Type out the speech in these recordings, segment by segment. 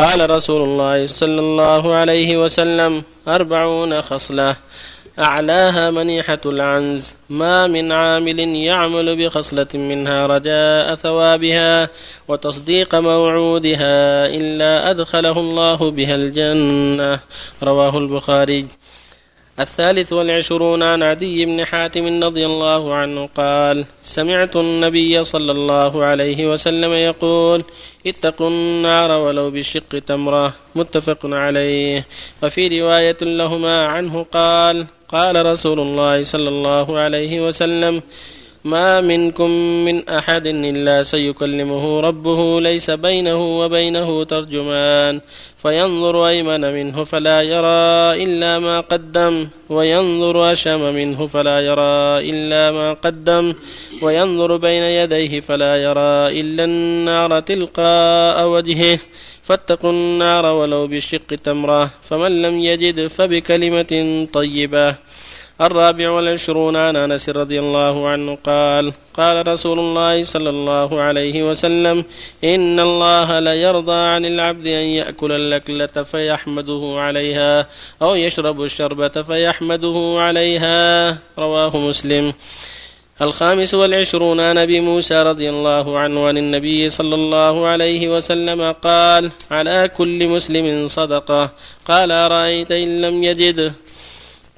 قال رسول الله صلى الله عليه وسلم أربعون خصلة. أعلاها منيحة العنز. ما من عامل يعمل بخصلة منها رجاء ثوابها وتصديق موعودها إلا أدخله الله بها الجنة. رواه البخاري. الثالث والعشرون عن عدي بن حاتم رضي الله عنه قال سمعت النبي صلى الله عليه وسلم يقول اتقوا النار ولو بشق تمرة متفق عليه. وفي رواية لهما عنه قال قال رسول الله صلى الله عليه وسلم ما منكم من أحد إلا سيكلمه ربه ليس بينه وبينه ترجمان فينظر أيمن منه فلا يرى إلا ما قدم وينظر أشم منه فلا يرى إلا ما قدم وينظر بين يديه فلا يرى إلا النار تلقاء وجهه فاتقوا النار ولو بشق تمرة فمن لم يجد فبكلمة طيبة الرابع والعشرون عن أنس رضي الله عنه قال قال رسول الله صلى الله عليه وسلم إن الله ليرضى عن العبد أن يأكل الأكلة فيحمده عليها أو يشرب الشربة فيحمده عليها. رواه مسلم. الخامس والعشرون عن أبي موسى رضي الله عنه عن النبي صلى الله عليه وسلم قال على كل مسلم صدقة. قال أرأيت إن لم يجد؟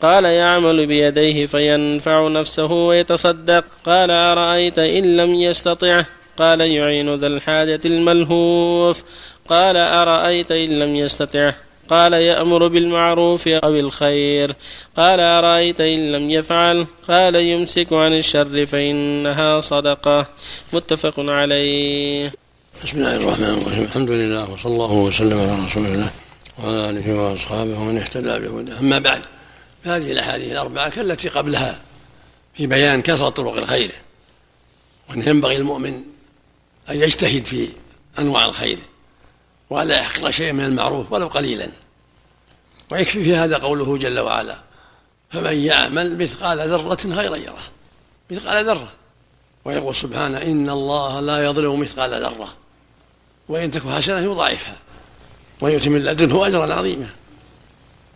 قال يعمل بيديه فينفع نفسه ويتصدق. قال أرأيت إن لم يستطع؟ قال يعين ذا الحاجة الملهوف. قال أرأيت إن لم يستطع؟ قال يأمر بالمعروف أو الخير. قال أرأيت إن لم يفعل؟ قال يمسك عن الشر فإنها صدقة. متفق عليه. بسم الله الرحمن الرحيم. الحمد لله وصلى الله وسلم على رسول الله وعلى آله وأصحابه ومن اهتدى بهداه. أما بعد هذه الأحاديث الأربعة كالتي قبلها في بيان كثرة طرق الخير وأن ينبغي المؤمن أن يجتهد في أنواع الخير ولا يحقر شيئا من المعروف ولو قليلا. ويكفي في هذا قوله جل وعلا فمن يعمل مثقال ذرة خيرا يره مثقال ذرة. ويقول سبحانه إن الله لا يظلم مثقال ذرة وإن تك حسنة يضاعفها ويؤتي من لدنه أجرا عظيما.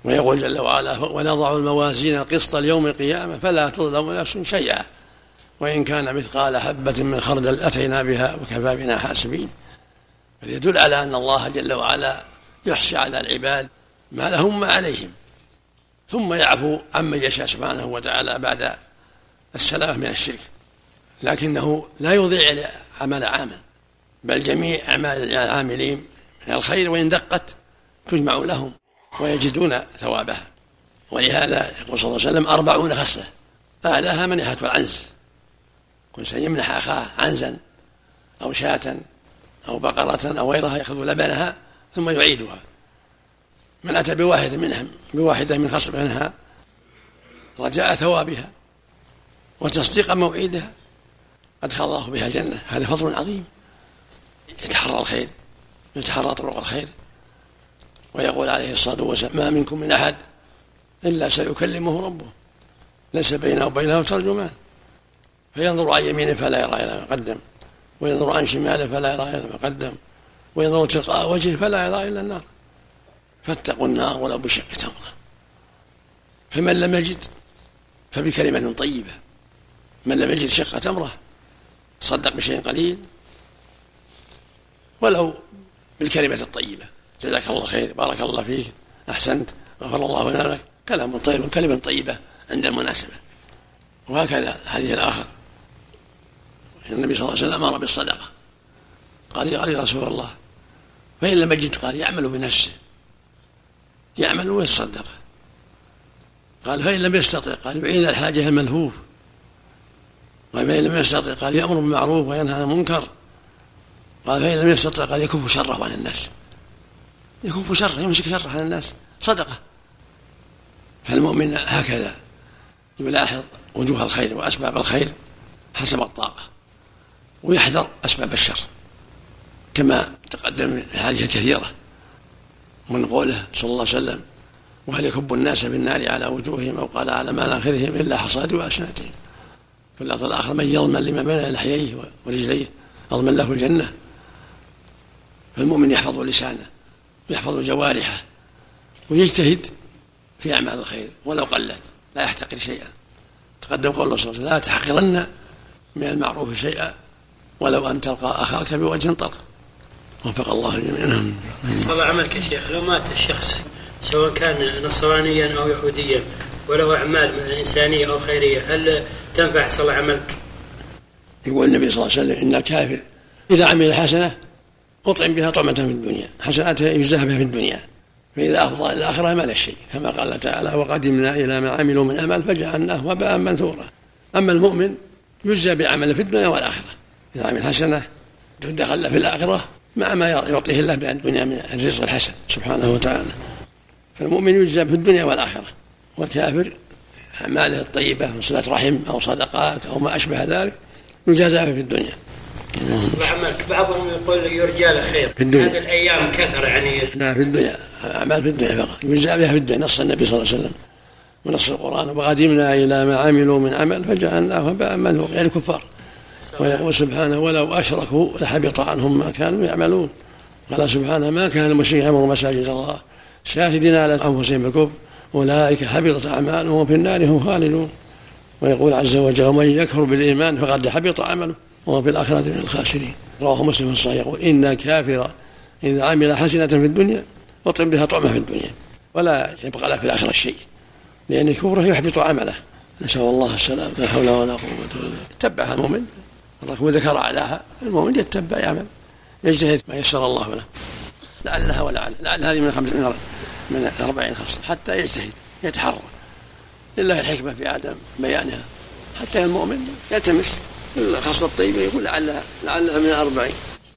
ويقول جل وعلا ونضع الموازين القسط ليوم القيامة فلا تظلم نفس شيئا وإن كان مثقال حبة من خردل أتينا بها وكفى بنا حاسبين. يدل على أن الله جل وعلا يحصي على العباد ما لهم ما عليهم. ثم يعفو عمن يشاء سبحانه وتعالى بعد السلامة من الشرك. لكنه لا يضيع عمل عامل بل جميع أعمال العاملين من الخير وإن دقت تجمع لهم. ويجدون ثوابها. ولهذا يقول صلى الله عليه وسلم أربعون خصلة أعلاها منحة العنز. كل إنسان يمنح أخاه عنزا أو شاة أو بقرة أو غيرها يأخذ لبنها ثم يعيدها. من أتى بواحدة منها بواحدة من خصم منها رجاء ثوابها وتصديق موعدها أدخل الله بها الجنة. هذا فضل عظيم. يتحرى الخير. يتحرى طرق الخير. ويقول عليه الصلاة والسلام ما منكم من أحد إلا سيكلمه ربه ليس بينه وبينه ترجمان. فينظر عن يمينه فلا يرى إلى ما قدم وينظر عن شماله فلا يرى إلى ما قدم وينظر تلقاء وجهه فلا يرى إلا النار. فاتقوا النار ولو بشق تمرة. فمن لم يجد فبكلمة طيبة. من لم يجد شق تمرة صدق بشيء قليل ولو بالكلمة الطيبة. جزاك الله خير بارك الله فيك أحسنت غفر الله لنا لك. كلام طيب كلمة طيبة عند المناسبة. وهكذا الحديث الآخر. النبي صلى الله عليه وسلم أمر بالصدقة. قال يا رسول الله فإن لم يجد قال يعمل بنفسه. يعمل ويتصدق. قال فإن لم يستطع قال يعين الحاجة الملهوف. قال فإن لم يستطع قال يأمر بالمعروف وينهى عن المنكر. قال فإن لم يستطع قال يكف شره عن الناس. يكف شره يمسك شره عن الناس. صدقة. فالمؤمن هكذا يلاحظ وجوه الخير وأسباب الخير حسب الطاقة ويحذر أسباب الشر. كما تقدم في الحديث الكثيرة من قوله صلى الله عليه وسلم وهل يكب الناس بالنار على وجوههم أو قال على مناخرهم إلا حصاد وأسنتهم في اللفظ الآخر من يضمن لما بين لحييه ورجليه أضمن له الجنة. فالمؤمن يحفظ لسانه. ويحفظ جوارحه ويجتهد في أعمال الخير ولو قلت لا يحتقر شيئا. تقدم قول الله صلى الله عليه وسلم لا تحقرن من المعروف شيئا ولو أن تلقى أخاك بوجه طلق. وفق الله الجميع صلى عملك يا شيخ لو مات الشخص سواء كان نصرانيا أو يهوديا وله أعمال إنسانية أو خيرية هل تنفع صلى عملك؟ يقول النبي صلى الله عليه وسلم إن الكافر إذا عمل حسنة أطعم بها طعمة في الدنيا حسناته يجزاها بها في الدنيا. فإذا أفضى إلى الآخرة ما شيء كما قال تعالى وقدمنا إلى ما عملوا من عمل فجعلناه وباء منثورا. أما المؤمن يجزى بعمله في الدنيا والآخرة. إذا عمل حسنة تدخل له في الآخرة مع ما يعطيه الله من الدنيا من الرزق الحسن سبحانه وتعالى. فالمؤمن يجزى في الدنيا والآخرة. والكافر أعماله الطيبة من صلة رحم أو صدقات أو ما أشبه ذلك يجازى في الدنيا. عملك بعضهم يقول يرجى له خير. في الدنيا. هذه الأيام كثر يعني. لا في الدنيا. أعمال في الدنيا فقط. يجزى بها في الدنيا. نص النبي صلى الله عليه وسلم. ونص القرآن. وقدمنا إلى ما عملوا من عمل فجعلناه هباء منثورا. يعني الكفار. ويقول سبحانه ولو أشركوا لحبط عنهم ما كانوا يعملون. قال سبحانه ما كان المشركين يعمروا مساجد الله. شاهدين على أنفسهم بالكفر أولئك حبطت أعمالهم وفي النار هم خالدون. ويقول عز وجل ومن يكفر بالإيمان فقد حبط عمله. وهو في الآخرة من الخاسرين. رواه مسلم في الصحيح. يقول إن الكافر إذا عمل حسنة في الدنيا أطعم بها طعمة في الدنيا. ولا يبقى له في الآخرة شيء. لأن كفره يحبط عمله. نسأل الله السلام. لا حول ولا قوة إلا بالله. يتبعها المؤمن. الركب ذكر أعلاها. المؤمن يتبع يعمل. يجتهد ما يسر الله له. لعلها ولعل. لعل هذه من خمس من من أربعين خصلة حتى يجتهد. يتحرى. لله الحكمة في عدم بيانها. حتى المؤمن يلتمس. الخاصة الطيبة يقول لعلها لعلها من الأربعين.